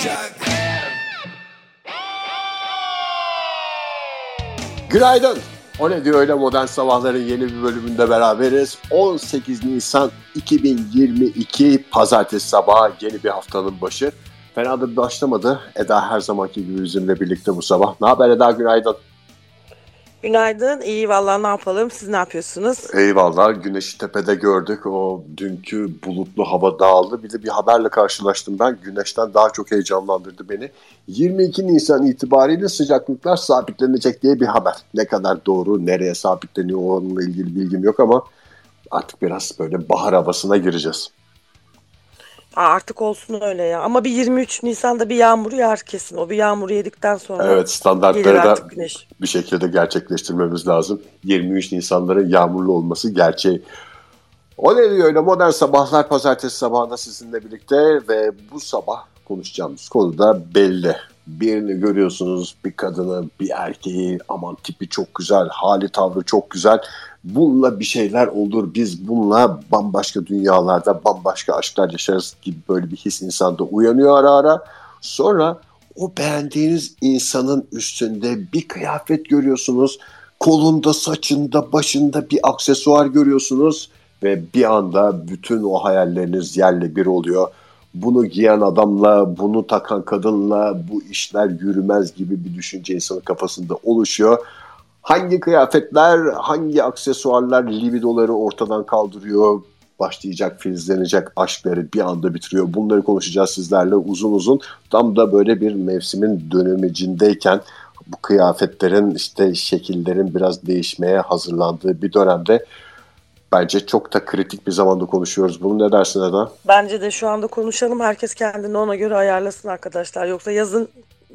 olacak Günaydın. O ne diyor öyle modern sabahların yeni bir bölümünde beraberiz. 18 Nisan 2022 Pazartesi sabahı yeni bir haftanın başı. Fena da başlamadı. Eda her zamanki gibi bizimle birlikte bu sabah. Ne haber Eda günaydın. Günaydın. İyi vallahi ne yapalım? Siz ne yapıyorsunuz? Eyvallah. Güneşi tepede gördük. O dünkü bulutlu hava dağıldı. Bir de bir haberle karşılaştım ben. Güneşten daha çok heyecanlandırdı beni. 22 Nisan itibariyle sıcaklıklar sabitlenecek diye bir haber. Ne kadar doğru, nereye sabitleniyor onunla ilgili bilgim yok ama artık biraz böyle bahar havasına gireceğiz. Aa, artık olsun öyle ya. Ama bir 23 Nisan'da bir yağmur yağar kesin. O bir yağmuru yedikten sonra Evet standartları da güneş. bir şekilde gerçekleştirmemiz lazım. 23 Nisanların yağmurlu olması gerçeği. O ne diyor öyle modern sabahlar pazartesi sabahında sizinle birlikte ve bu sabah konuşacağımız konu da belli. Birini görüyorsunuz bir kadını bir erkeği aman tipi çok güzel hali tavrı çok güzel. Bununla bir şeyler olur biz bununla bambaşka dünyalarda bambaşka aşklar yaşarız gibi böyle bir his insanda uyanıyor ara ara. Sonra o beğendiğiniz insanın üstünde bir kıyafet görüyorsunuz. Kolunda, saçında, başında bir aksesuar görüyorsunuz ve bir anda bütün o hayalleriniz yerle bir oluyor. Bunu giyen adamla, bunu takan kadınla bu işler yürümez gibi bir düşünce insanın kafasında oluşuyor. Hangi kıyafetler, hangi aksesuarlar libidoları ortadan kaldırıyor, başlayacak, filizlenecek aşkları bir anda bitiriyor. Bunları konuşacağız sizlerle uzun uzun. Tam da böyle bir mevsimin dönemecindeyken bu kıyafetlerin işte şekillerin biraz değişmeye hazırlandığı bir dönemde bence çok da kritik bir zamanda konuşuyoruz. Bunu ne dersin Eda? Bence de şu anda konuşalım. Herkes kendini ona göre ayarlasın arkadaşlar. Yoksa yazın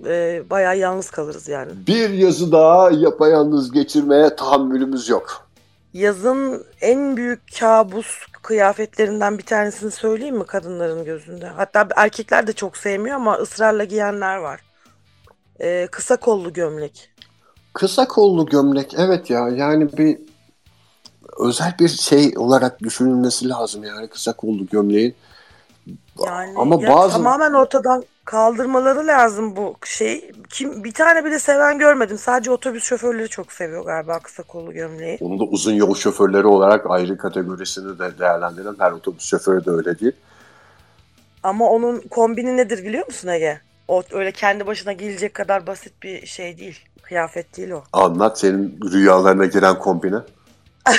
e, bayağı yalnız kalırız yani. Bir yazı daha yapayalnız geçirmeye tahammülümüz yok. Yazın en büyük kabus kıyafetlerinden bir tanesini söyleyeyim mi kadınların gözünde? Hatta erkekler de çok sevmiyor ama ısrarla giyenler var. E, kısa kollu gömlek. Kısa kollu gömlek evet ya yani bir özel bir şey olarak düşünülmesi lazım yani kısa kollu gömleğin. Yani Ama ya bazı tamamen ortadan kaldırmaları lazım bu şey. Kim bir tane bile seven görmedim. Sadece otobüs şoförleri çok seviyor galiba kısa kollu gömleği. onu da uzun yol şoförleri olarak ayrı kategorisini de değerlendiren her otobüs şoförü de öyle değil. Ama onun kombini nedir biliyor musun Ege? O öyle kendi başına giyilecek kadar basit bir şey değil. Kıyafet değil o. Anlat senin rüyalarına giren kombine.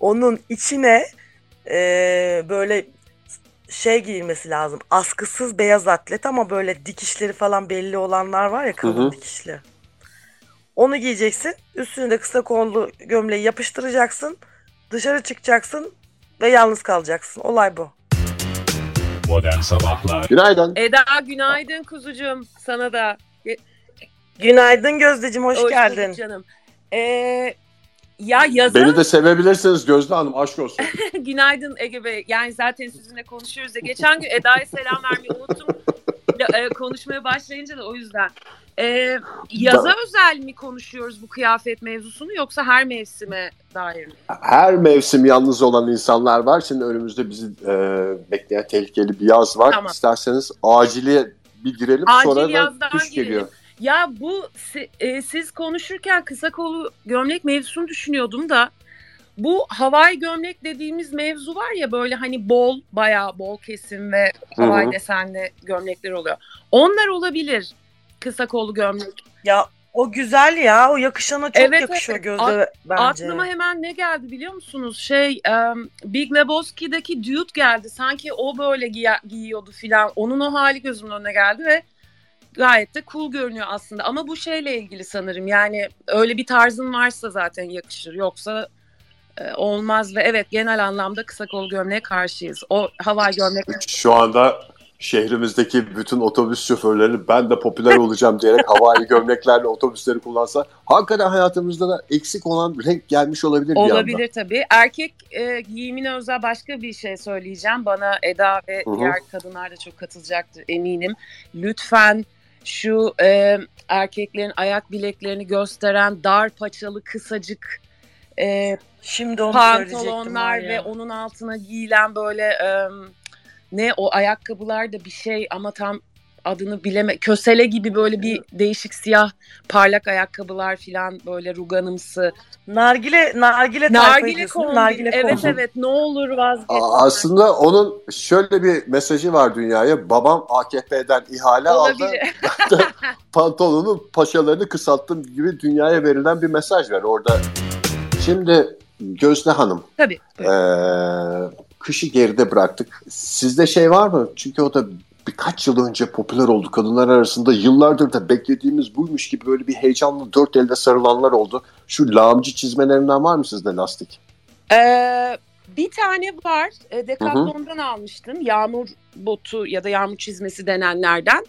Onun içine eee, böyle şey giyilmesi lazım. Askısız beyaz atlet ama böyle dikişleri falan belli olanlar var ya kalın Hı hı. dikişli. Onu giyeceksin. Üstüne de kısa kollu gömleği yapıştıracaksın. Dışarı çıkacaksın ve yalnız kalacaksın. Olay bu. Modern Sabahlar Günaydın. Eda günaydın kuzucuğum sana da. Günaydın Gözdeciğim hoş, bulduk geldin. canım. Ee, ya yazın Beni de sevebilirsiniz Gözde Hanım aşk olsun. günaydın Ege Bey. Yani zaten sizinle konuşuyoruz ya. Geçen gün Eda'ya selam vermeyi unuttum. E, konuşmaya başlayınca da o yüzden. Ee, yaza Ben- özel mi konuşuyoruz bu kıyafet mevzusunu yoksa her mevsime dair mi? Her mevsim yalnız olan insanlar var. Şimdi önümüzde bizi e, bekleyen tehlikeli bir yaz var. Tamam. İsterseniz aciliye bir girelim Acil sonra da kış girelim. geliyor. Ya bu e, siz konuşurken kısa kolu gömlek mevzusunu düşünüyordum da bu havai gömlek dediğimiz mevzu var ya böyle hani bol bayağı bol kesim ve havai desenli gömlekler oluyor. Onlar olabilir kısa kollu gömlek. Ya o güzel ya. O yakışana çok Evet, yakışıyor evet. Gözde bence. Aklıma hemen ne geldi biliyor musunuz? Şey em, Big Lebowski'deki Dude geldi. Sanki o böyle giy- giyiyordu filan. Onun o hali gözümün önüne geldi ve gayet de cool görünüyor aslında. Ama bu şeyle ilgili sanırım. Yani öyle bir tarzın varsa zaten yakışır. Yoksa e, olmaz ve evet genel anlamda kısa kol gömleğe karşıyız. O havai gömlek Şu anda şehrimizdeki bütün otobüs şoförleri ben de popüler olacağım diyerek havai gömleklerle otobüsleri kullansa hakikaten hayatımızda da eksik olan renk gelmiş olabilir bir. Olabilir tabii. Erkek e, giyimine özel başka bir şey söyleyeceğim. Bana Eda ve Hı hı. diğer kadınlar da çok katılacaktır eminim. Lütfen şu e, erkeklerin ayak bileklerini gösteren dar paçalı kısacık e, Şimdi onu pantolonlar ve onun altına giyilen böyle e, ne o ayakkabılar da bir şey ama tam adını bileme kösele gibi böyle bir değişik siyah parlak ayakkabılar falan böyle ruganımsı. Nargile nargile Nargile kombi. nargile evet kombi. evet ne olur vazgeç. Aslında onun şöyle bir mesajı var dünyaya. Babam AKP'den ihale aldı. Olabilir. Pantolonun paşalarını kısalttım gibi dünyaya verilen bir mesaj var orada. Şimdi Gözde Hanım, Tabii. ee, kışı geride bıraktık. Sizde şey var mı? Çünkü o da birkaç yıl önce popüler oldu kadınlar arasında. Yıllardır da beklediğimiz buymuş gibi böyle bir heyecanlı dört elde sarılanlar oldu. Şu lağımcı çizmelerinden var mı sizde lastik? Ee, bir tane var. E, Decathlon'dan almıştım. Yağmur botu ya da yağmur çizmesi denenlerden.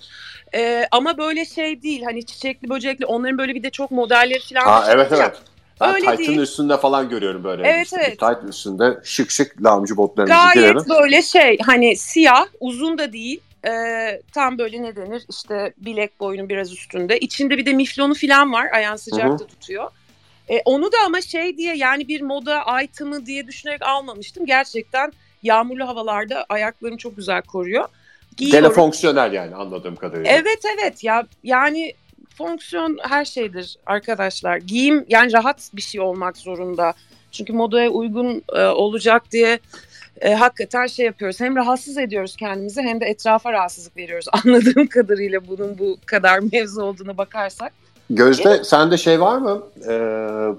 Ee, ama böyle şey değil. Hani çiçekli böcekli. Onların böyle bir de çok modelleri falan. Ha, evet evet. Ben Öyle Titan'ın değil. üstünde falan görüyorum böyle. Evet, İşte evet. Titan üstünde şık şık lağımcı botlarınızı Gayet girerim. böyle şey hani siyah uzun da değil. Ee, tam böyle ne denir işte bilek boyunun biraz üstünde. İçinde bir de miflonu falan var. Ayağın sıcakta tutuyor. Ee, onu da ama şey diye yani bir moda item'ı diye düşünerek almamıştım. Gerçekten yağmurlu havalarda ayaklarını çok güzel koruyor. Giyiyorum. Telefonksiyonel yani anladığım kadarıyla. Evet evet ya yani fonksiyon her şeydir arkadaşlar. Giyim yani rahat bir şey olmak zorunda. Çünkü modaya uygun e, olacak diye e, hakikaten şey yapıyoruz. Hem rahatsız ediyoruz kendimizi hem de etrafa rahatsızlık veriyoruz. Anladığım kadarıyla bunun bu kadar mevzu olduğuna bakarsak. Gözde sende şey var mı? Ee,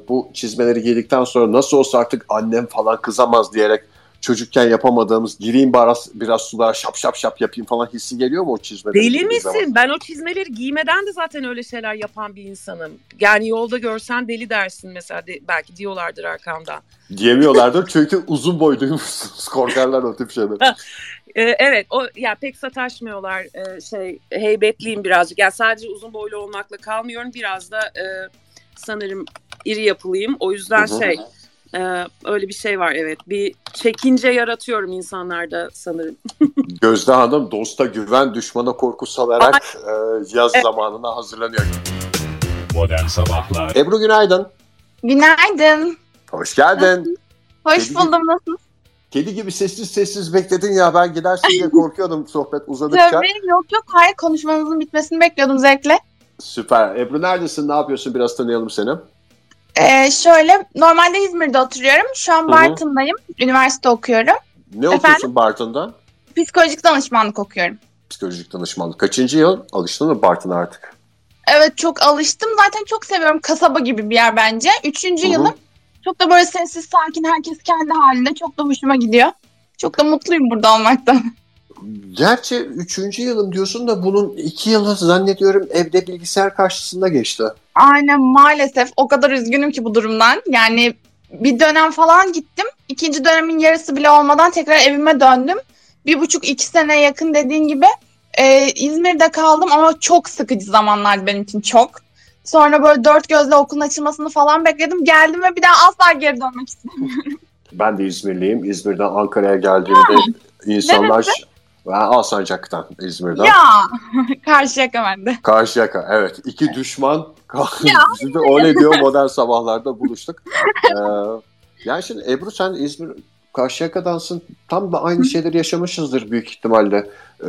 bu çizmeleri giydikten sonra nasıl olsa artık annem falan kızamaz diyerek çocukken yapamadığımız gireyim biraz, biraz sular şap şap şap yapayım falan hissi geliyor mu o çizmeleri Deli misin? zaman? Ben o çizmeleri giymeden de zaten öyle şeyler yapan bir insanım. Yani yolda görsen deli dersin mesela de, belki diyorlardır arkamdan. Diyemiyorlardır çünkü uzun boyluymuşsunuz. Korkarlar o tip şeyler. Ee, evet o ya pek sataşmıyorlar Ee, şey heybetliyim birazcık. Yani sadece uzun boylu olmakla kalmıyorum. Biraz da e, sanırım iri yapılıyım. O yüzden Hı hı. şey e, öyle bir şey var evet. Bir çekince yaratıyorum insanlarda sanırım. Gözde Hanım dosta güven düşmana korku salarak e, yaz zamanına hazırlanıyor. Modern Sabahlar Ebru günaydın. Günaydın. Hoş geldin. Hoş Kedi buldum. Nasılsın? Kedi gibi sessiz sessiz bekledin ya ben gidersin diye korkuyordum sohbet uzadıkça. Tabii yok yok hayır konuşmanızın bitmesini bekliyordum zevkle. Süper. Ebru neredesin? Ne yapıyorsun? Biraz tanıyalım seni. Ee, şöyle normalde İzmir'de oturuyorum. Şu an. Bartın'dayım. Üniversite okuyorum. Ne okuyorsun Bartın'da? Psikolojik danışmanlık okuyorum. Psikolojik danışmanlık. Kaçıncı yıl? Alıştın mı Bartın'a artık? Evet çok alıştım. Zaten çok seviyorum. Kasaba gibi bir yer bence. Üçüncü Hı hı. yılım. Çok da böyle sessiz sakin herkes kendi halinde. Çok da hoşuma gidiyor. Çok da mutluyum burada olmaktan. Gerçi üçüncü yılım diyorsun da bunun iki yılı zannediyorum evde bilgisayar karşısında geçti. Aynen maalesef o kadar üzgünüm ki bu durumdan. Yani bir dönem falan gittim. İkinci dönemin yarısı bile olmadan tekrar evime döndüm. Bir buçuk iki sene yakın dediğin gibi e, İzmir'de kaldım ama çok sıkıcı zamanlardı benim için çok. Sonra böyle dört gözle okulun açılmasını falan bekledim. Geldim ve bir daha asla geri dönmek istemiyorum. Ben de İzmirliyim. İzmir'den Ankara'ya geldiğimde insanlar... Ben Alsancak'tan İzmir'den. ya karşıyaka bende. Karşıyaka evet. iki düşman şimdi öyle diyor modern sabahlarda buluştuk. Ee, yani şimdi Ebru sen İzmir Karşıyaka'dansın. Tam da aynı şeyleri yaşamışızdır büyük ihtimalle. Ee,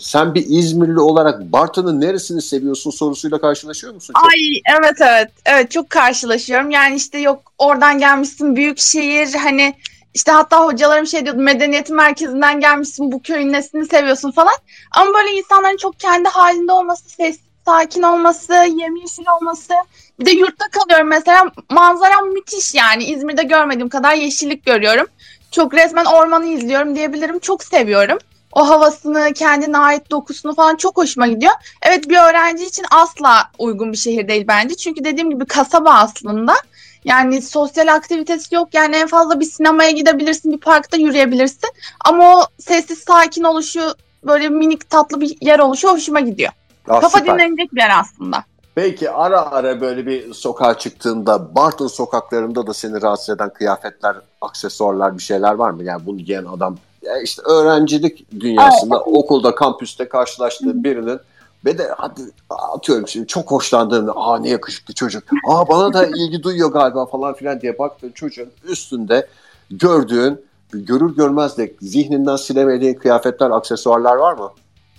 sen bir İzmirli olarak Bartın'ın neresini seviyorsun sorusuyla karşılaşıyor musun? Çok- Ay evet evet. Evet çok karşılaşıyorum. Yani işte yok oradan gelmişsin büyük şehir hani işte hatta hocalarım şey diyordu medeniyetin merkezinden gelmişsin bu köyün nesini seviyorsun falan. Ama böyle insanların çok kendi halinde olması, sessiz, sakin olması, yemyeşil olması. Bir de yurtta kalıyorum mesela manzaram müthiş yani İzmir'de görmediğim kadar yeşillik görüyorum. Çok resmen ormanı izliyorum diyebilirim. Çok seviyorum. O havasını, kendine ait dokusunu falan çok hoşuma gidiyor. Evet bir öğrenci için asla uygun bir şehir değil bence. Çünkü dediğim gibi kasaba aslında. Yani sosyal aktivitesi yok. Yani en fazla bir sinemaya gidebilirsin, bir parkta yürüyebilirsin. Ama o sessiz sakin oluşu, böyle minik tatlı bir yer oluşu hoşuma gidiyor. Ah, Kafa süper. dinlenecek bir yer aslında. Peki ara ara böyle bir sokağa çıktığında Bartın sokaklarında da seni rahatsız eden kıyafetler, aksesuarlar bir şeyler var mı? Yani bunu giyen adam ya işte öğrencilik dünyasında okulda kampüste karşılaştığı birinin ve de hadi atıyorum şimdi çok hoşlandığın aa ne yakışıklı çocuk aa bana da ilgi duyuyor galiba falan filan diye baktığın çocuğun üstünde gördüğün görür görmez de zihninden silemediğin kıyafetler, aksesuarlar var mı?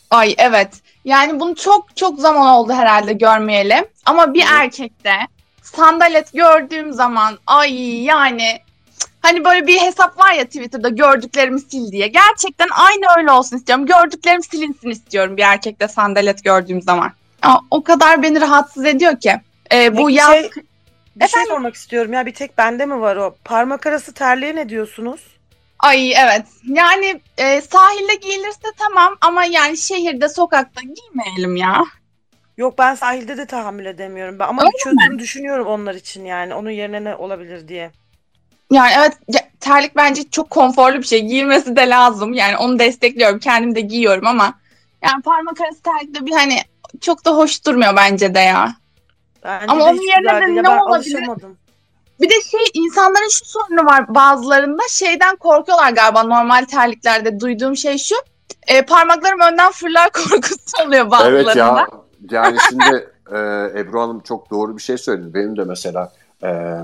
Ay evet. Yani bunu çok çok zaman oldu herhalde görmeyeli. Ama bir erkekte sandalet gördüğüm zaman ay yani hani böyle bir hesap var ya Twitter'da gördüklerimi sil diye. Gerçekten aynı öyle olsun istiyorum. Gördüklerim silinsin istiyorum bir erkekte sandalet gördüğüm zaman. Ama o kadar beni rahatsız ediyor ki. Ee, bu Peki yaz şey, bir şey Efendim? sormak istiyorum ya bir tek bende mi var o? Parmak arası terliğe ne diyorsunuz? Ay evet. Yani e, sahilde giyilirse tamam ama yani şehirde sokakta giymeyelim ya. Yok ben sahilde de tahammül edemiyorum. Ben, ama Öyle bir çözüm düşünüyorum onlar için yani. Onun yerine ne olabilir diye. Yani evet terlik bence çok konforlu bir şey. Giyilmesi de lazım. Yani onu destekliyorum. Kendim de giyiyorum ama yani parmak arası terlik de bir hani çok da hoş durmuyor bence de ya. Bence Ama de onun yerine de ne ben olabilir? alışamadım. Bir de şey insanların şu sorunu var bazılarında şeyden korkuyorlar galiba normal terliklerde duyduğum şey şu. E, parmaklarım önden fırlar korkusu oluyor bazılarında. Evet ya. Yani şimdi e, Ebru Hanım çok doğru bir şey söyledi. Benim de mesela e,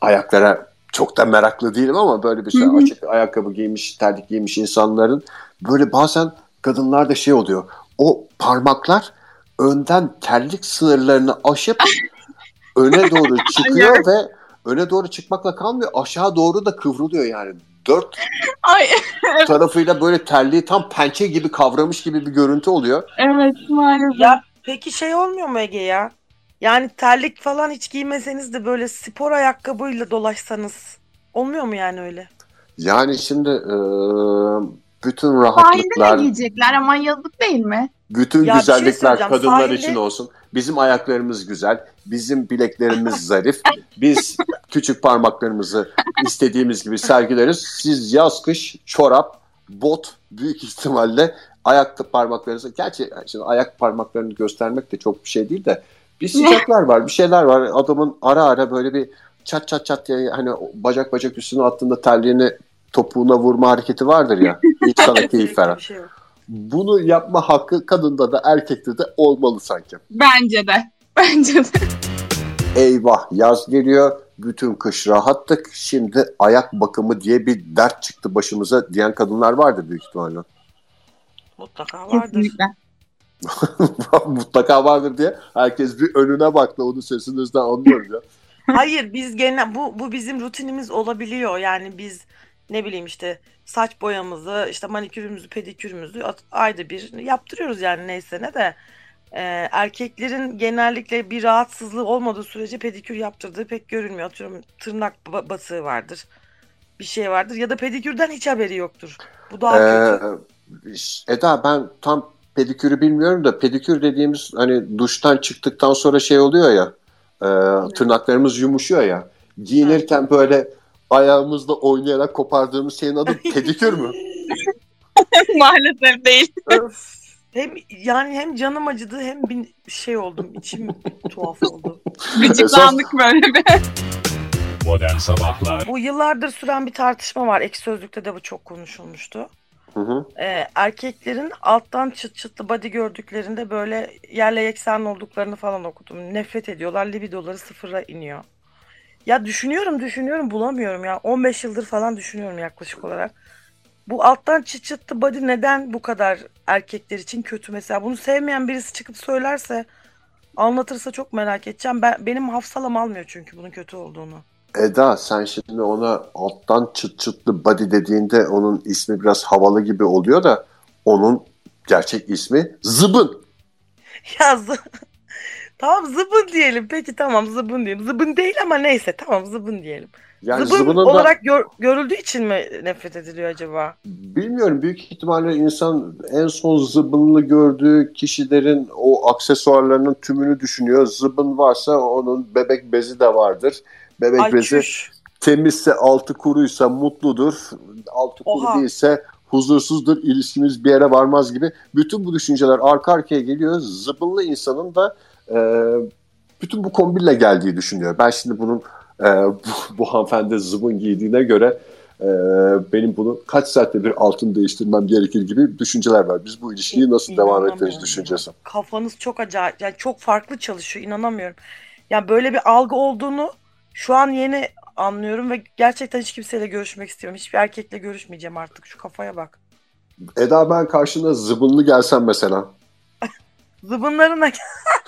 ayaklara çok da meraklı değilim ama böyle bir şey Hı hı. açık ayakkabı giymiş, terlik giymiş insanların böyle bazen kadınlarda şey oluyor. O parmaklar önden terlik sınırlarını aşıp öne doğru çıkıyor ve öne doğru çıkmakla kalmıyor. Aşağı doğru da kıvrılıyor yani. Dört Ay tarafıyla böyle terliği tam pençe gibi kavramış gibi bir görüntü oluyor. evet maalesef. Ya peki şey olmuyor mu Ege ya? Yani terlik falan hiç giymeseniz de böyle spor ayakkabıyla dolaşsanız olmuyor mu yani öyle? Yani şimdi e, bütün Sahilde rahatlıklar, giyecekler ama yazık değil mi? bütün Ya şey güzellikler söyleyeceğim. kadınlar Sahilde- için olsun. Bizim ayaklarımız güzel, bizim bileklerimiz zarif. Biz küçük parmaklarımızı istediğimiz gibi sergileriz. Siz yaz kış çorap, bot büyük ihtimalle ayak parmaklarınızı gerçi şimdi ayak parmaklarını göstermek de çok bir şey değil de bir sıcaklar var, bir şeyler var. Adamın ara ara böyle bir çat çat çat diye hani bacak bacak üstüne attığında terliğini topuğuna vurma hareketi vardır ya. İnsana keyif veren. şey. Bunu yapma hakkı kadında da erkekte de olmalı sanki. Bence de. Bence de. Eyvah yaz geliyor. Bütün kış rahattık. Şimdi ayak bakımı diye bir dert çıktı başımıza diyen kadınlar vardır büyük ihtimalle. Mutlaka vardır. Kesinlikle. Mutlaka vardır diye herkes bir önüne baktı. Onu sesinizden anlıyoruz ya. Hayır biz genel bu bu bizim rutinimiz olabiliyor. Yani biz ne bileyim işte saç boyamızı, işte manikürümüzü, pedikürümüzü ayda bir yaptırıyoruz yani neyse ne de. Ee, erkeklerin genellikle bir rahatsızlığı olmadığı sürece pedikür yaptırdığı pek görülmüyor. Atıyorum tırnak ba- batığı vardır. Bir şey vardır ya da pedikürden hiç haberi yoktur. Bu daha kötü. Ee, Eda ben tam pedikürü bilmiyorum da pedikür dediğimiz hani duştan çıktıktan sonra şey oluyor ya e, tırnaklarımız yumuşuyor ya giyinirken böyle ayağımızla oynayarak kopardığımız şeyin adı pedikür mü? Maalesef değil. Öf. Hem yani hem canım acıdı hem bir şey oldum. içim tuhaf oldu. Gıcıklandık böyle bir. Modern Sabahlar Bu yıllardır süren bir tartışma var. Ek sözlükte de bu çok konuşulmuştu. Hı hı. Ee, erkeklerin alttan çıt çıtlı body gördüklerinde böyle yerle yeksen olduklarını falan okudum. Nefret ediyorlar. Libidoları sıfıra iniyor. Ya düşünüyorum düşünüyorum bulamıyorum ya. 15 yıldır falan düşünüyorum yaklaşık olarak. Bu alttan çıt çıtlı body neden bu kadar erkekler için kötü mesela? Bunu sevmeyen birisi çıkıp söylerse anlatırsa çok merak edeceğim. Ben, benim hafsalam almıyor çünkü bunun kötü olduğunu. Eda sen şimdi ona alttan çıt çıtlı body dediğinde onun ismi biraz havalı gibi oluyor da onun gerçek ismi zıbın. Ya zı- tamam zıbın diyelim. Peki tamam zıbın diyelim. Zıbın değil ama neyse tamam zıbın diyelim. Yani zıbın da olarak gör- görüldüğü için mi nefret ediliyor acaba? bilmiyorum büyük ihtimalle insan en son zıbınlı gördüğü kişilerin o aksesuarlarının tümünü düşünüyor. Zıbın varsa onun bebek bezi de vardır. Bebek Ay bezi çüş. temizse altı kuruysa mutludur. Altı kuru değilse huzursuzdur. ilişkimiz bir yere varmaz gibi. Bütün bu düşünceler arka arkaya geliyor. Zıbınlı insanın da e, bütün bu kombinle geldiği düşünüyor. Ben şimdi bunun e, bu, bu hanımefendi zıbın giydiğine göre e, benim bunu kaç saatte bir altın değiştirmem gerekir gibi düşünceler var. Biz bu ilişkiyi nasıl devam ettiririz düşüncesi. Kafanız çok acayip. Yani çok farklı çalışıyor. inanamıyorum. Ya böyle bir algı olduğunu şu an yeni anlıyorum ve gerçekten hiç kimseyle görüşmek istiyorum. Hiçbir erkekle görüşmeyeceğim artık. Şu kafaya bak. Eda ben karşına zıbınlı gelsem mesela. Zıbınlarına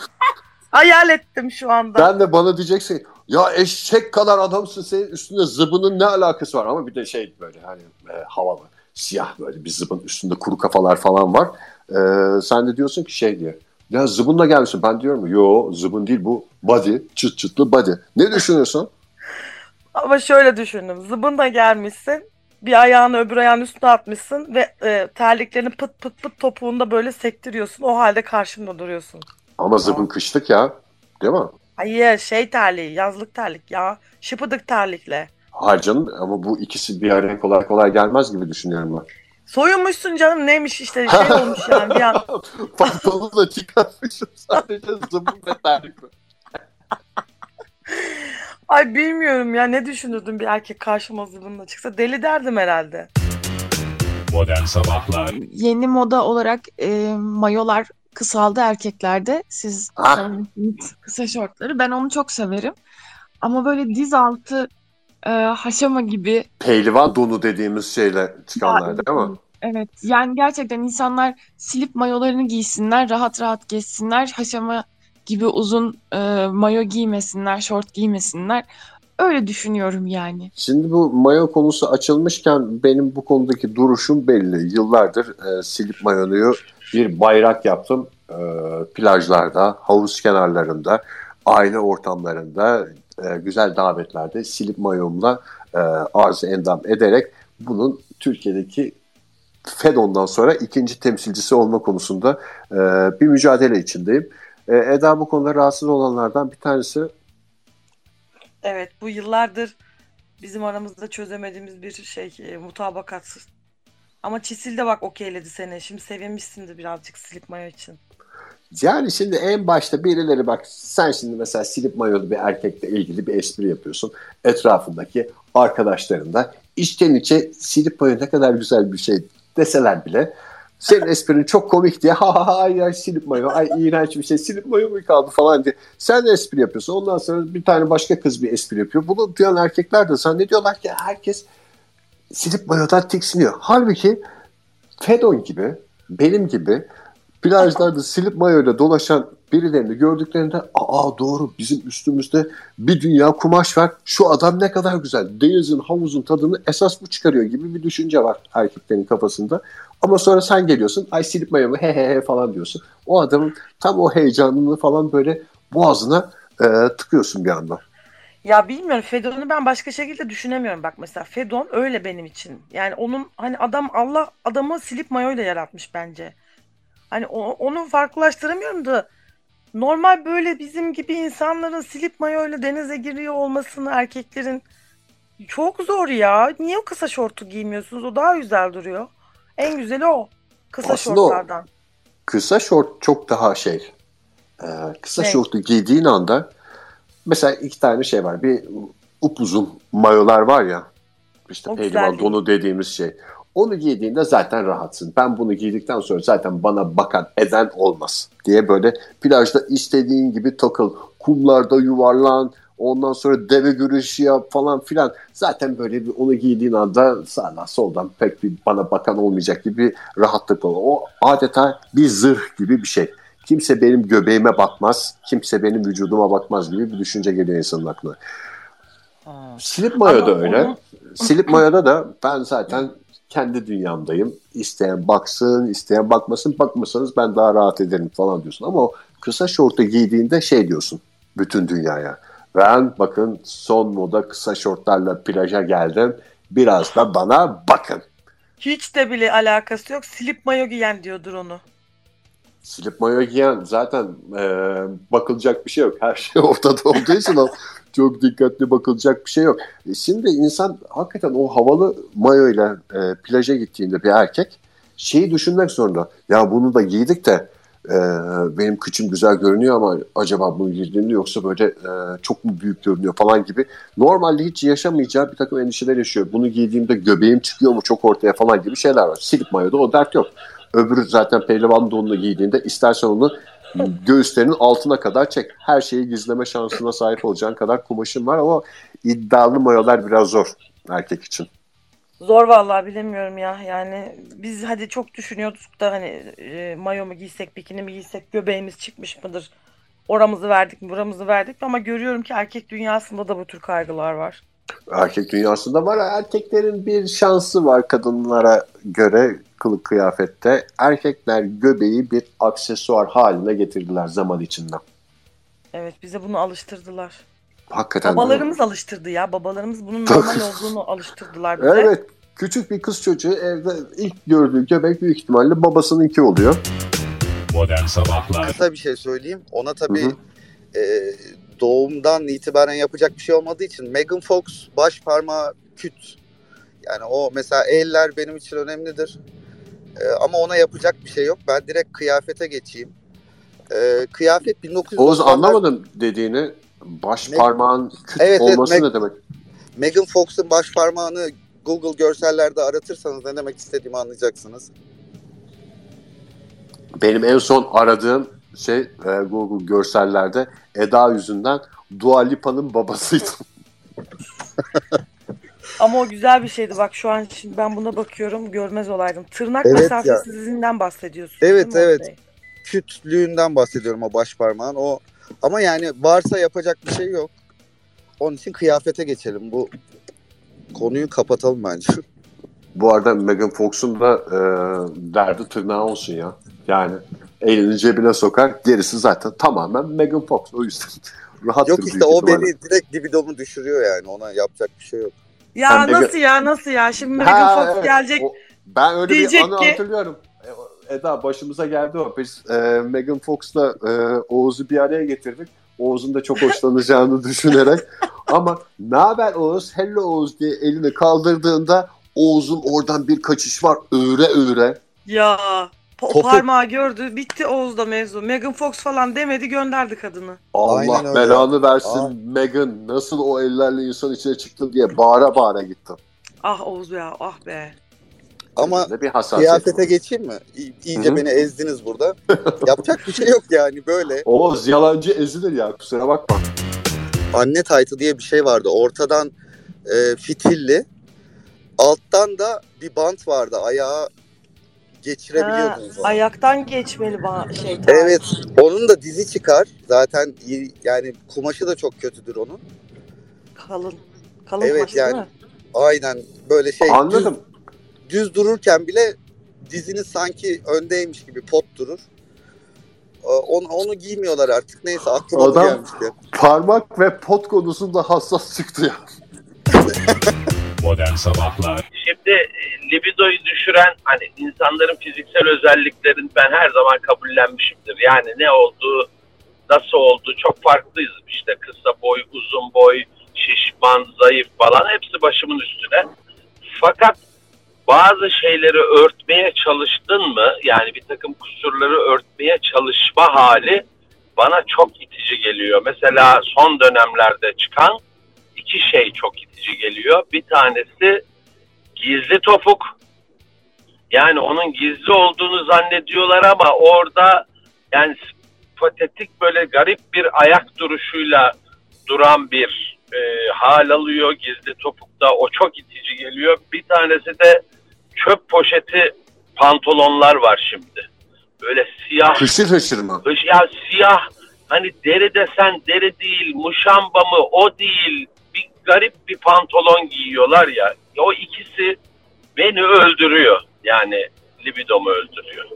hayal ettim şu anda. Ben de bana diyeceksin ya eşek kadar adamsın senin üstünde zıbının ne alakası var ama bir de şey böyle hani e, havalı siyah böyle bir zıbın üstünde kuru kafalar falan var. E, sen de diyorsun ki şey diye ya zıbınla gelmişsin ben diyorum yo zıbın değil bu body çıt çıtlı body. Ne düşünüyorsun? Ama şöyle düşündüm. Zıbınla gelmişsin. Bir ayağını öbür ayağın üstüne atmışsın ve e, terliklerini pıt pıt pıt topuğunda böyle sektiriyorsun. O halde karşımda duruyorsun. Ama zıbın kışlık ya değil mi? Hayır şey terliği yazlık terlik ya. Şıpıdık terlikle. Hayır canım ama bu ikisi bir araya kolay kolay gelmez gibi düşünüyorum ben. Soyunmuşsun canım neymiş işte şey olmuş yani bir an. Pantolonu da çıkartmışım sadece zıbın ve. Ay bilmiyorum ya ne düşünürdüm bir erkek karşıma zıbınla çıksa. Deli derdim herhalde. Modern Sabahlar Yeni moda olarak e, mayolar kısaldı erkeklerde. Siz Ah. kısa şortları. Ben onu çok severim. Ama böyle diz altı e, haşama gibi Pehlivan donu dediğimiz şeyle çıkanlar değil mi? Evet yani gerçekten insanlar silip mayolarını giysinler, rahat rahat geçsinler, haşama gibi uzun e, mayo giymesinler, şort giymesinler. Öyle düşünüyorum yani. Şimdi bu mayo konusu açılmışken benim bu konudaki duruşum belli. Yıllardır e, silip mayonuyu bir bayrak yaptım. E, plajlarda, havuz kenarlarında, aile ortamlarında, e, güzel davetlerde silip mayomla e, arz endam ederek bunun Türkiye'deki FEDON'dan sonra ikinci temsilcisi olma konusunda e, bir mücadele içindeyim. E, Eda bu konuda rahatsız olanlardan bir tanesi. Evet bu yıllardır bizim aramızda çözemediğimiz bir şey e, mutabakat. Ama Çisil de bak okeyledi seni. Şimdi sevinmişsindir birazcık slip mayo için. Yani şimdi en başta birileri bak sen şimdi mesela silip mayolu bir erkekle ilgili bir espri yapıyorsun. Etrafındaki arkadaşların da içten içe silip mayo ne kadar güzel bir şey deseler bile senin esprin çok komik diye ha ha ha ay, ay silip mayo ay iğrenç bir şey silip mayo mu kaldı falan diye. Sen de espri yapıyorsun. Ondan sonra bir tane başka kız bir espri yapıyor. Bunu duyan erkekler de zannediyorlar ki herkes silip mayodan tiksiniyor. Halbuki Fedon gibi benim gibi plajlarda silip mayoyla dolaşan birilerini gördüklerinde aa doğru bizim üstümüzde bir dünya kumaş var. Şu adam ne kadar güzel. Denizin, havuzun tadını esas bu çıkarıyor gibi bir düşünce var erkeklerin kafasında. Ama sonra sen geliyorsun ay silip mayomu he he he falan diyorsun. O adamın tam o heyecanını falan böyle boğazına e, tıkıyorsun bir anda. Ya bilmiyorum Fedon'u ben başka şekilde düşünemiyorum. Bak mesela Fedon öyle benim için. Yani onun hani adam Allah adamı silip mayoyla yaratmış bence. Hani o- onu farklılaştıramıyorum da normal böyle bizim gibi insanların silip mayoyla denize giriyor olmasını erkeklerin çok zor ya. Niye o kısa şortu giymiyorsunuz? O daha güzel duruyor. En güzeli o. Kısa Aslında o- şortlardan. kısa şort çok daha şey. e, kısa Ne? şortu giydiğin anda mesela iki tane şey var. Bir upuzun mayolar var ya. İşte O değil. donu dediğimiz şey. Onu giydiğinde zaten rahatsın. Ben bunu giydikten sonra zaten bana bakan eden olmaz diye böyle plajda istediğin gibi takıl. Kumlarda yuvarlan. Ondan sonra deve güreşi yap falan filan. Zaten böyle bir onu giydiğin anda sağdan soldan pek bir bana bakan olmayacak gibi bir rahatlık olur. O adeta bir zırh gibi bir şey. Kimse benim göbeğime bakmaz, kimse benim vücuduma bakmaz gibi bir düşünce geliyor insanın aklına. Silip mayo da Ama öyle. onu- Silip mayoda da ben zaten kendi dünyamdayım. İsteyen baksın, isteyen bakmasın. Bakmasanız ben daha rahat ederim falan diyorsun. Ama o kısa şortu giydiğinde şey diyorsun bütün dünyaya. Ben bakın son moda kısa şortlarla plaja geldim. Biraz da bana bakın. Hiç de bile alakası yok. Silip mayo giyen diyordur onu. Silip mayo giyen zaten e, bakılacak bir şey yok. Her şey ortada olduğu için o çok dikkatli bakılacak bir şey yok. E, şimdi insan hakikaten o havalı mayoyla e, plaja gittiğinde bir erkek şeyi düşünmek zorunda. Ya bunu da giydik de e, benim kıçım güzel görünüyor ama acaba bunu giydiğimde yoksa böyle e, çok mu büyük görünüyor falan gibi. Normalde hiç yaşamayacağı bir takım endişeler yaşıyor. Bunu giydiğimde göbeğim çıkıyor mu çok ortaya falan gibi şeyler var. Silip mayoda o dert yok. Öbürü zaten pehlivan donunu giydiğinde istersen onu göğüslerinin altına kadar çek. Her şeyi gizleme şansına sahip olacağın kadar kumaşın var ama iddialı mayolar biraz zor erkek için. Zor vallahi bilemiyorum ya. Yani biz hadi çok düşünüyorduk da hani e, mayo mu giysek, bikini mi giysek, göbeğimiz çıkmış mıdır? Oramızı verdik mi, buramızı verdik mi? Ama görüyorum ki erkek dünyasında da bu tür kaygılar var. Erkek dünyasında var. Erkeklerin bir şansı var kadınlara göre kılık kıyafette. Erkekler göbeği bir aksesuar haline getirdiler zaman içinde. Evet bize bunu alıştırdılar. Hakikaten. Babalarımız alıştırdı ya. Babalarımız bunun normal olduğunu alıştırdılar bize. Evet. Küçük bir kız çocuğu evde ilk gördüğü göbek büyük ihtimalle babasınınki oluyor. Modern Sabahlar Kısa bir şey söyleyeyim. Ona tabii Hı hı. e, doğumdan itibaren yapacak bir şey olmadığı için Megan Fox baş parmağı küt. Yani o mesela eller benim için önemlidir. E, ama ona yapacak bir şey yok. Ben direkt kıyafete geçeyim. E, kıyafet 1990'lar Oğuz anlamadım dediğini. Baş Me- parmağın küt Evet, evet, olması Me- ne demek? Megan Fox'un baş parmağını Google görsellerde aratırsanız ne demek istediğimi anlayacaksınız. Benim en son aradığım şey e, Google görsellerde Eda yüzünden Dua Lipa'nın babasıydı. Ama o güzel bir şeydi. Bak şu an şimdi ben buna bakıyorum. Görmez olaydım. Tırnak Evet mesafesizliğinden bahsediyorsun. Evet, evet. Oktay? Kütlüğünden bahsediyorum o baş parmağın. O ama yani varsa yapacak bir şey yok. Onun için kıyafete geçelim. Bu konuyu kapatalım bence. Bu arada Megan Fox'un da e, derdi tırnağı olsun ya. Yani elini cebine sokar. Gerisi zaten tamamen Megan Fox. O yüzden rahat yok işte o beni direkt libidomu düşürüyor yani. Ona yapacak bir şey yok. Ya Megan- nasıl ya nasıl ya? Şimdi Megan Fox gelecek. ben öyle bir anı ki- hatırlıyorum. E, Eda başımıza geldi o. Biz e, Megan Fox'la e, Oğuz'u bir araya getirdik. Oğuz'un da çok hoşlanacağını düşünerek. Ama ne haber Oğuz? Hello Oğuz diye elini kaldırdığında Oğuz'un oradan bir kaçış var. Öğre öğre. Ya po- Topuk. parmağı gördü. Bitti Oğuz'da mevzu. Megan Fox falan demedi gönderdi kadını. Allah Aynen öyle. belanı versin Aa. Megan. Nasıl o ellerle insan içine çıktın diye bağıra bağıra gittim. Ah Oğuz ya ah be. Ama bir hassasiyet kıyafete var. geçeyim mi? İ- İyice Hı hı. beni ezdiniz burada. yapacak bir şey yok yani böyle. Oğuz yalancı ezilir ya kusura bakma. Anne taytı diye bir şey vardı. Ortadan e, fitilli. Alttan da bir bant vardı. Ayağa Ha, geçirebiliyordunuz. onu. ayaktan geçmeli ba- şey. Evet. Onun da dizi çıkar. Zaten iyi- yani kumaşı da çok kötüdür onun. Kalın. Kalın Evet, kumaş değil yani- mi? Aynen böyle şey Anladım. Düz, düz dururken bile diziniz sanki öndeymiş gibi pot durur. Ee, Onu, onu giymiyorlar artık. Neyse aklıma Adam- gelmişti. Parmak ve pot konusunda hassas çıktı ya. Modern Sabahlar Şimdi e, libidoyu düşüren hani insanların fiziksel özelliklerini ben her zaman kabullenmişimdir. Yani ne olduğu, nasıl olduğu çok farklıyız işte. Kısa boy, uzun boy, şişman, zayıf falan hepsi başımın üstüne. Fakat bazı şeyleri örtmeye çalıştın mı yani bir takım kusurları örtmeye çalışma hali bana çok itici geliyor. Mesela son dönemlerde çıkan iki şey çok itici geliyor. Bir tanesi gizli topuk. Yani onun gizli olduğunu zannediyorlar ama orada yani patetik böyle garip bir ayak duruşuyla duran bir e, hal alıyor gizli topukta. O çok itici geliyor. Bir tanesi de çöp poşeti pantolonlar var şimdi. Böyle siyah Hışır hışır mı? Hış- ya siyah hani deri desen deri değil, muşamba mı o değil. Garip bir pantolon giyiyorlar ya. O ikisi beni öldürüyor. Yani libidomu öldürüyor.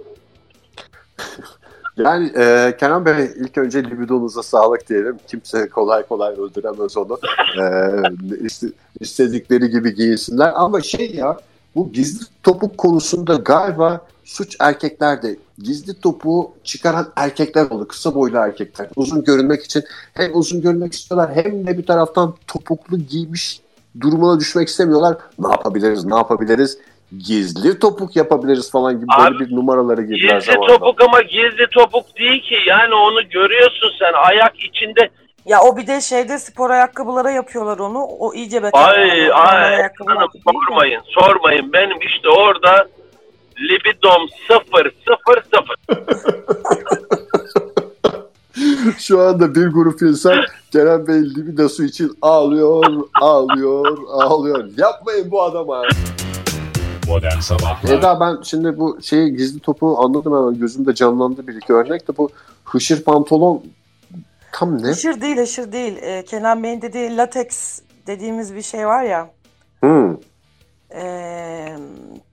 Yani e, Kenan Bey ilk önce libidonuza sağlık diyelim. Kimse kolay kolay öldüremez onu. E, iste- istedikleri gibi giyinsinler. Ama şey ya bu gizli topuk konusunda galiba suç erkeklerde. Gizli topuğu çıkaran erkekler oldu. Kısa boylu erkekler. Uzun görünmek için hem uzun görünmek istiyorlar hem de bir taraftan topuklu giymiş durumuna düşmek istemiyorlar. Ne yapabiliriz, ne yapabiliriz? Gizli topuk yapabiliriz falan gibi böyle Abi, bir numaraları girdiler Gizli zamanında. topuk ama gizli topuk değil ki. Yani onu görüyorsun sen ayak içinde. Ya o bir de şeyde spor ayakkabılara yapıyorlar onu. O iyice beter. Ay ay ayakkabılar hanım sormayın sormayın. Benim işte orada libidom sıfır sıfır sıfır. Şu anda bir grup insan Kerem Bey libidosu için ağlıyor, ağlıyor, ağlıyor. Yapmayın bu adama. Modern Sabahlar Eda ben şimdi bu şeyi gizli topu anladım hemen gözümde canlandı bir iki örnek de bu hışır pantolon tam ne? Haşır değil, haşır değil. Ee, Kenan Bey'in dediği lateks dediğimiz bir şey var ya. Hmm. ee,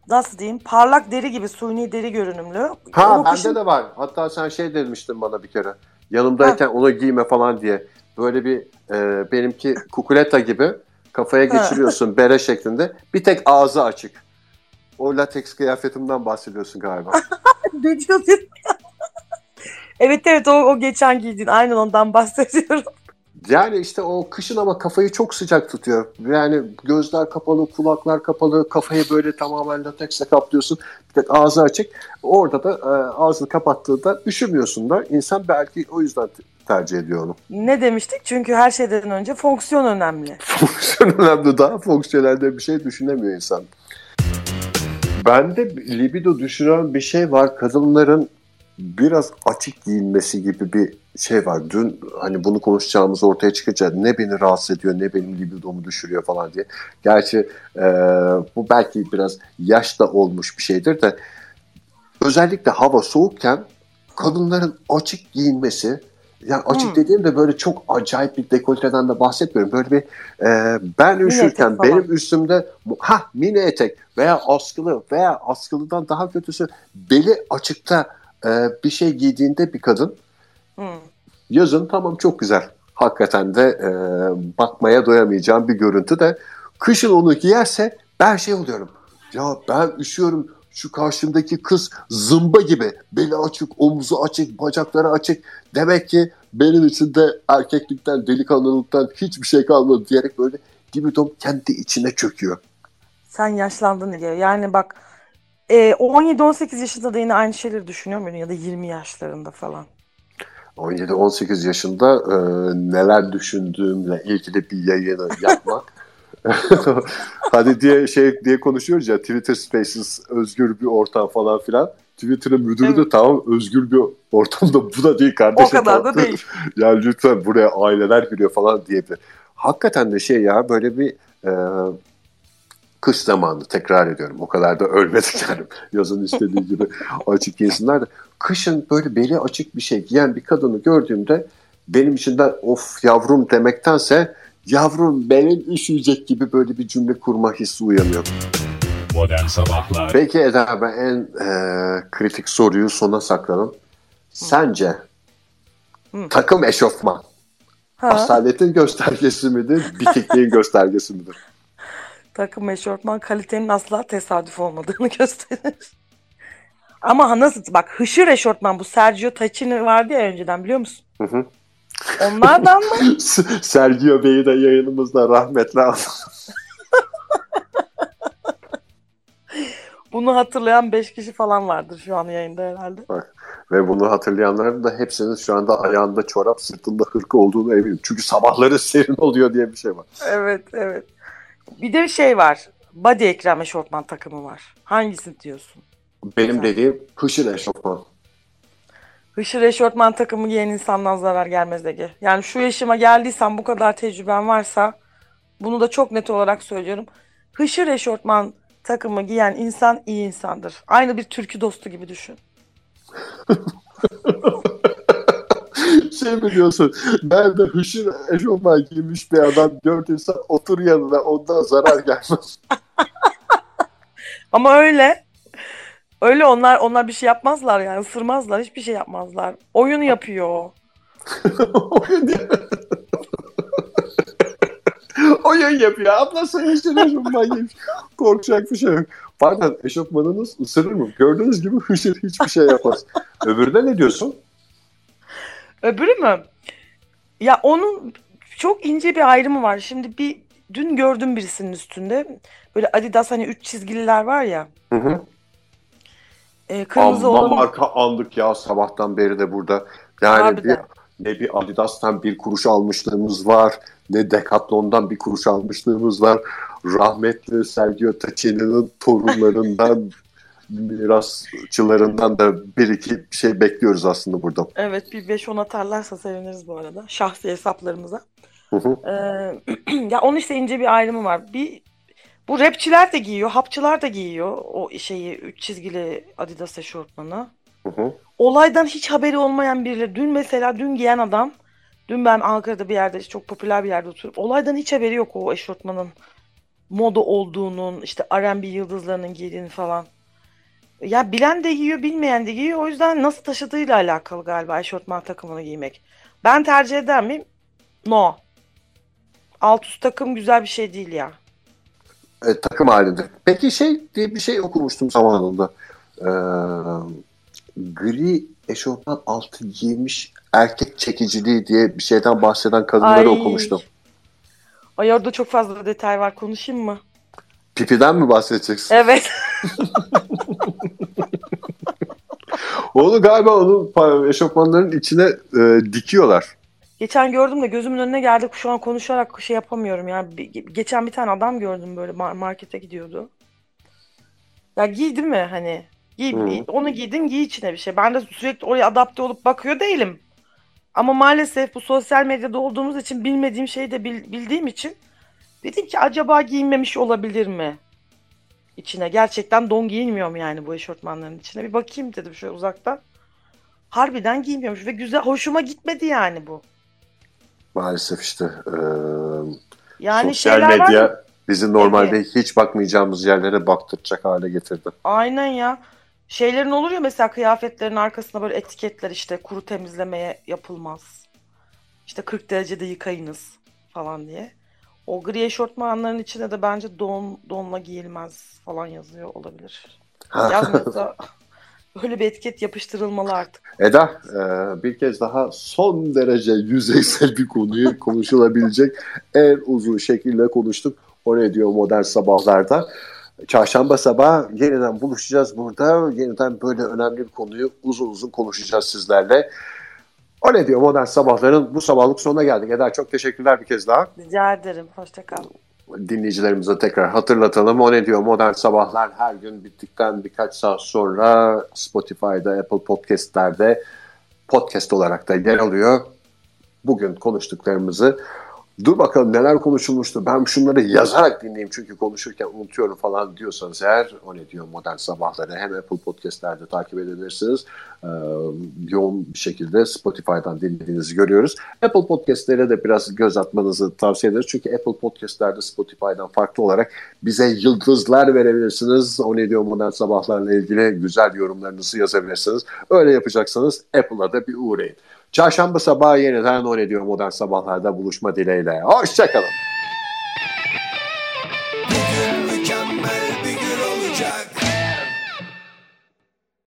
nasıl diyeyim? Parlak deri gibi, suni deri görünümlü. Ha Onu bende kışın- de var. Hatta sen şey demiştin bana bir kere. Yanımdayken onu giyme falan diye. Böyle bir e, benimki kukuleta gibi kafaya Ha. geçiriyorsun bere şeklinde. Bir tek ağzı açık. O lateks kıyafetimden bahsediyorsun galiba. Ne diyorsun? Evet evet o, o geçen giydiğin. Aynen ondan bahsediyorum. Yani işte o kışın ama kafayı çok sıcak tutuyor. Yani gözler kapalı, kulaklar kapalı, kafayı böyle tamamen lateksle kaplıyorsun. Bir tek ağzı açık. Orada da e, ağzını kapattığında üşümüyorsun da. İnsan belki o yüzden te- tercih ediyor onu. Ne demiştik? Çünkü her şeyden önce fonksiyon önemli. Fonksiyon önemli. Daha fonksiyonelde bir şey düşünemiyor insan. Bende libido düşüren bir şey var. Kadınların biraz açık giyinmesi gibi bir şey var. Dün hani bunu konuşacağımız ortaya çıkınca ne beni rahatsız ediyor ne benim libidomu düşürüyor falan diye. Gerçi e, bu belki biraz yaşta olmuş bir şeydir de özellikle hava soğukken kadınların açık giyinmesi yani açık Hmm. dediğimde böyle çok acayip bir dekolteden de bahsetmiyorum. Böyle bir e, ben üşürken etek falan. benim üstümde ha mini etek veya askılı veya askılıdan daha kötüsü beli açıkta e, bir şey giydiğinde bir kadın Hmm. yazın tamam çok güzel. Hakikaten de e, bakmaya doyamayacağım bir görüntü de kışın onu giyerse ben şey oluyorum. Ya ben üşüyorum şu karşımdaki kız zımba gibi beli açık, omuzu açık, bacakları açık. Demek ki benim için de erkeklikten, delikanlılıktan hiçbir şey kalmadı diyerek böyle libidom kendi içine çöküyor. Sen yaşlandın diye. Yani bak e, 17-18 yaşında da yine aynı şeyleri düşünüyor muydun? Ya da 20 yaşlarında falan. 17-18 yaşında e, neler düşündüğümle ilgili bir yayını yapmak. Hadi diye şey diye konuşuyoruz ya Twitter Spaces özgür bir ortam falan filan. Twitter'ın müdürü de Evet. tamam özgür bir ortamda bu da değil O kardeşim. kadar da değil. ya lütfen buraya aileler giriyor falan diyebilir. Hakikaten de şey ya böyle bir e, kış zamanı tekrar ediyorum. O kadar da ölmedik yani. Yazın istediği gibi açık giysinler de. Kışın böyle beli açık bir şey giyen bir kadını gördüğümde benim içinden of yavrum demektense yavrum benim üşüyecek gibi böyle bir cümle kurma hissi uyanıyor. Modern Sabahlar Peki Eda ben en e, kritik soruyu sona sakladım. Sence Hı. takım eşofman Ha, asaletin göstergesi midir, bitikliğin göstergesi midir? Takım eşortman kalitenin asla tesadüf olmadığını gösterir. Ama nasıl bak hışır eşortman bu Sergio Tacchini vardı ya önceden biliyor musun? Hı hı. Onlardan mı? Sergio Bey'i de yayınımızda rahmetle aldım. Bunu hatırlayan 5 kişi falan vardır şu an yayında herhalde. Ve bunu hatırlayanların da hepsinin şu anda ayağında çorap, sırtında hırka olduğunu eminim. Çünkü sabahları serin oluyor diye bir şey var. Evet evet. Bir de şey var. Body ekran eşortman takımı var. Hangisini diyorsun? Benim Güzel. dediğim hışır eşofman. Hışır eşortman takımı giyen insandan zarar gelmez Ege. Yani şu yaşıma geldiysen bu kadar tecrüben varsa bunu da çok net olarak söylüyorum. Hışır eşortman takımı giyen insan iyi insandır. Aynı bir türkü dostu gibi düşün. şey biliyorsun, nerede hışır eşofman giymiş bir adam gördüysen otur yanına ondan zarar gelmez. Ama öyle. Öyle onlar onlar bir şey yapmazlar yani ısırmazlar hiçbir şey yapmazlar. Oyun yapıyor. Oyun Oyun yapıyor. Ablası hışır eşofman giymiş. Korkacak bir şey yok. Pardon eşofmanınız ısırır mı? Gördüğünüz gibi hışır hiçbir şey yapmaz. Öbürüne ne diyorsun? Öbürü mü? Ya onun çok ince bir ayrımı var. Şimdi bir dün gördüm birisinin üstünde. Böyle Adidas hani üç çizgililer var ya. Hı hı. E, kırmızı Amma olan. marka andık ya sabahtan beri de burada. Yani bir, Harbiden. ne bir Adidas'tan bir kuruş almışlığımız var. Ne Decathlon'dan bir kuruş almışlığımız var. Rahmetli Sergio Tacchini'nin torunlarından mirasçılarından da bir iki şey bekliyoruz aslında burada. Evet bir 5-10 atarlarsa seviniriz bu arada. Şahsi hesaplarımıza. Hı hı. Ee, ya onun işte ince bir ayrımı var. Bir bu rapçiler de giyiyor, hapçılar da giyiyor o şeyi üç çizgili Adidas eşortmanı. Hı hı. Olaydan hiç haberi olmayan biriyle dün mesela dün giyen adam dün ben Ankara'da bir yerde çok popüler bir yerde oturup olaydan hiç haberi yok o eşortmanın moda olduğunun işte R&B yıldızlarının giydiğini falan. Ya bilen de giyiyor bilmeyen de giyiyor o yüzden nasıl taşıdığıyla alakalı galiba eşortman takımını giymek. Ben tercih eder miyim? No. Alt üst takım güzel bir şey değil ya. E, takım halinde. Peki şey diye bir şey okumuştum zamanında. Ee, gri eşofman altı giymiş erkek çekiciliği diye bir şeyden bahseden kadınları Ay. okumuştum. Ay orada çok fazla detay var konuşayım mı? Pipiden mi bahsedeceksin? Evet. Onu galiba onun pa- eşofmanların içine e, dikiyorlar. Geçen gördüm de gözümün önüne geldi. Şu an konuşarak şey yapamıyorum ya. Bir- geçen bir tane adam gördüm böyle mar- markete gidiyordu. Ya giy değil mi hani? Giy, Hı. onu giydin giy içine bir şey. Ben de sürekli oraya adapte olup bakıyor değilim. Ama maalesef bu sosyal medyada olduğumuz için bilmediğim şeyi de bil- bildiğim için dedim ki acaba giyinmemiş olabilir mi? İçine gerçekten don giyinmiyor mu yani bu eşortmanların içine? Bir bakayım dedim şöyle uzaktan. Harbiden giymiyormuş ve güzel hoşuma gitmedi yani bu. Maalesef işte. e, Yani sosyal var medya ya- bizi normalde hiç bakmayacağımız yerlere baktıracak hale getirdi. Aynen ya. Şeylerin olur ya mesela kıyafetlerin arkasına böyle etiketler işte kuru temizlemeye yapılmaz. İşte 40 derecede yıkayınız falan diye. O gri eşortmanların içine de bence don donla giyilmez falan yazıyor olabilir. Yazmıyorsa böyle bir etiket yapıştırılmalı artık. Eda e, bir kez daha son derece yüzeysel bir konuyu konuşulabilecek en uzun şekilde konuştuk. O ne diyor modern sabahlarda. Çarşamba sabah yeniden buluşacağız burada. Yeniden böyle önemli bir konuyu uzun uzun konuşacağız sizlerle. O ne diyor modern sabahların bu sabahlık sonuna geldik. Eda çok teşekkürler bir kez daha. Rica ederim. Hoşça kal. dinleyicilerimize tekrar hatırlatalım. O ne diyor? Modern Sabahlar her gün bittikten birkaç saat sonra Spotify'da, Apple Podcast'lerde podcast olarak da yer alıyor. Bugün konuştuklarımızı dur bakalım neler konuşulmuştu. Ben şunları yazarak dinleyeyim çünkü konuşurken unutuyorum falan diyorsanız eğer o ne diyor Modern Sabahları hem Apple Podcast'lerde takip edebilirsiniz. Ee, yoğun bir şekilde Spotify'dan dinlediğinizi görüyoruz. Apple Podcast'lere de biraz göz atmanızı tavsiye ederiz. Çünkü Apple Podcast'lerde Spotify'dan farklı olarak bize yıldızlar verebilirsiniz. O ne diyor modern sabahlarla ilgili güzel yorumlarınızı yazabilirsiniz. Öyle yapacaksanız Apple'a da bir uğrayın. Çarşamba sabahı yeniden o ne diyor modern sabahlarda buluşma dileğiyle. Hoşçakalın.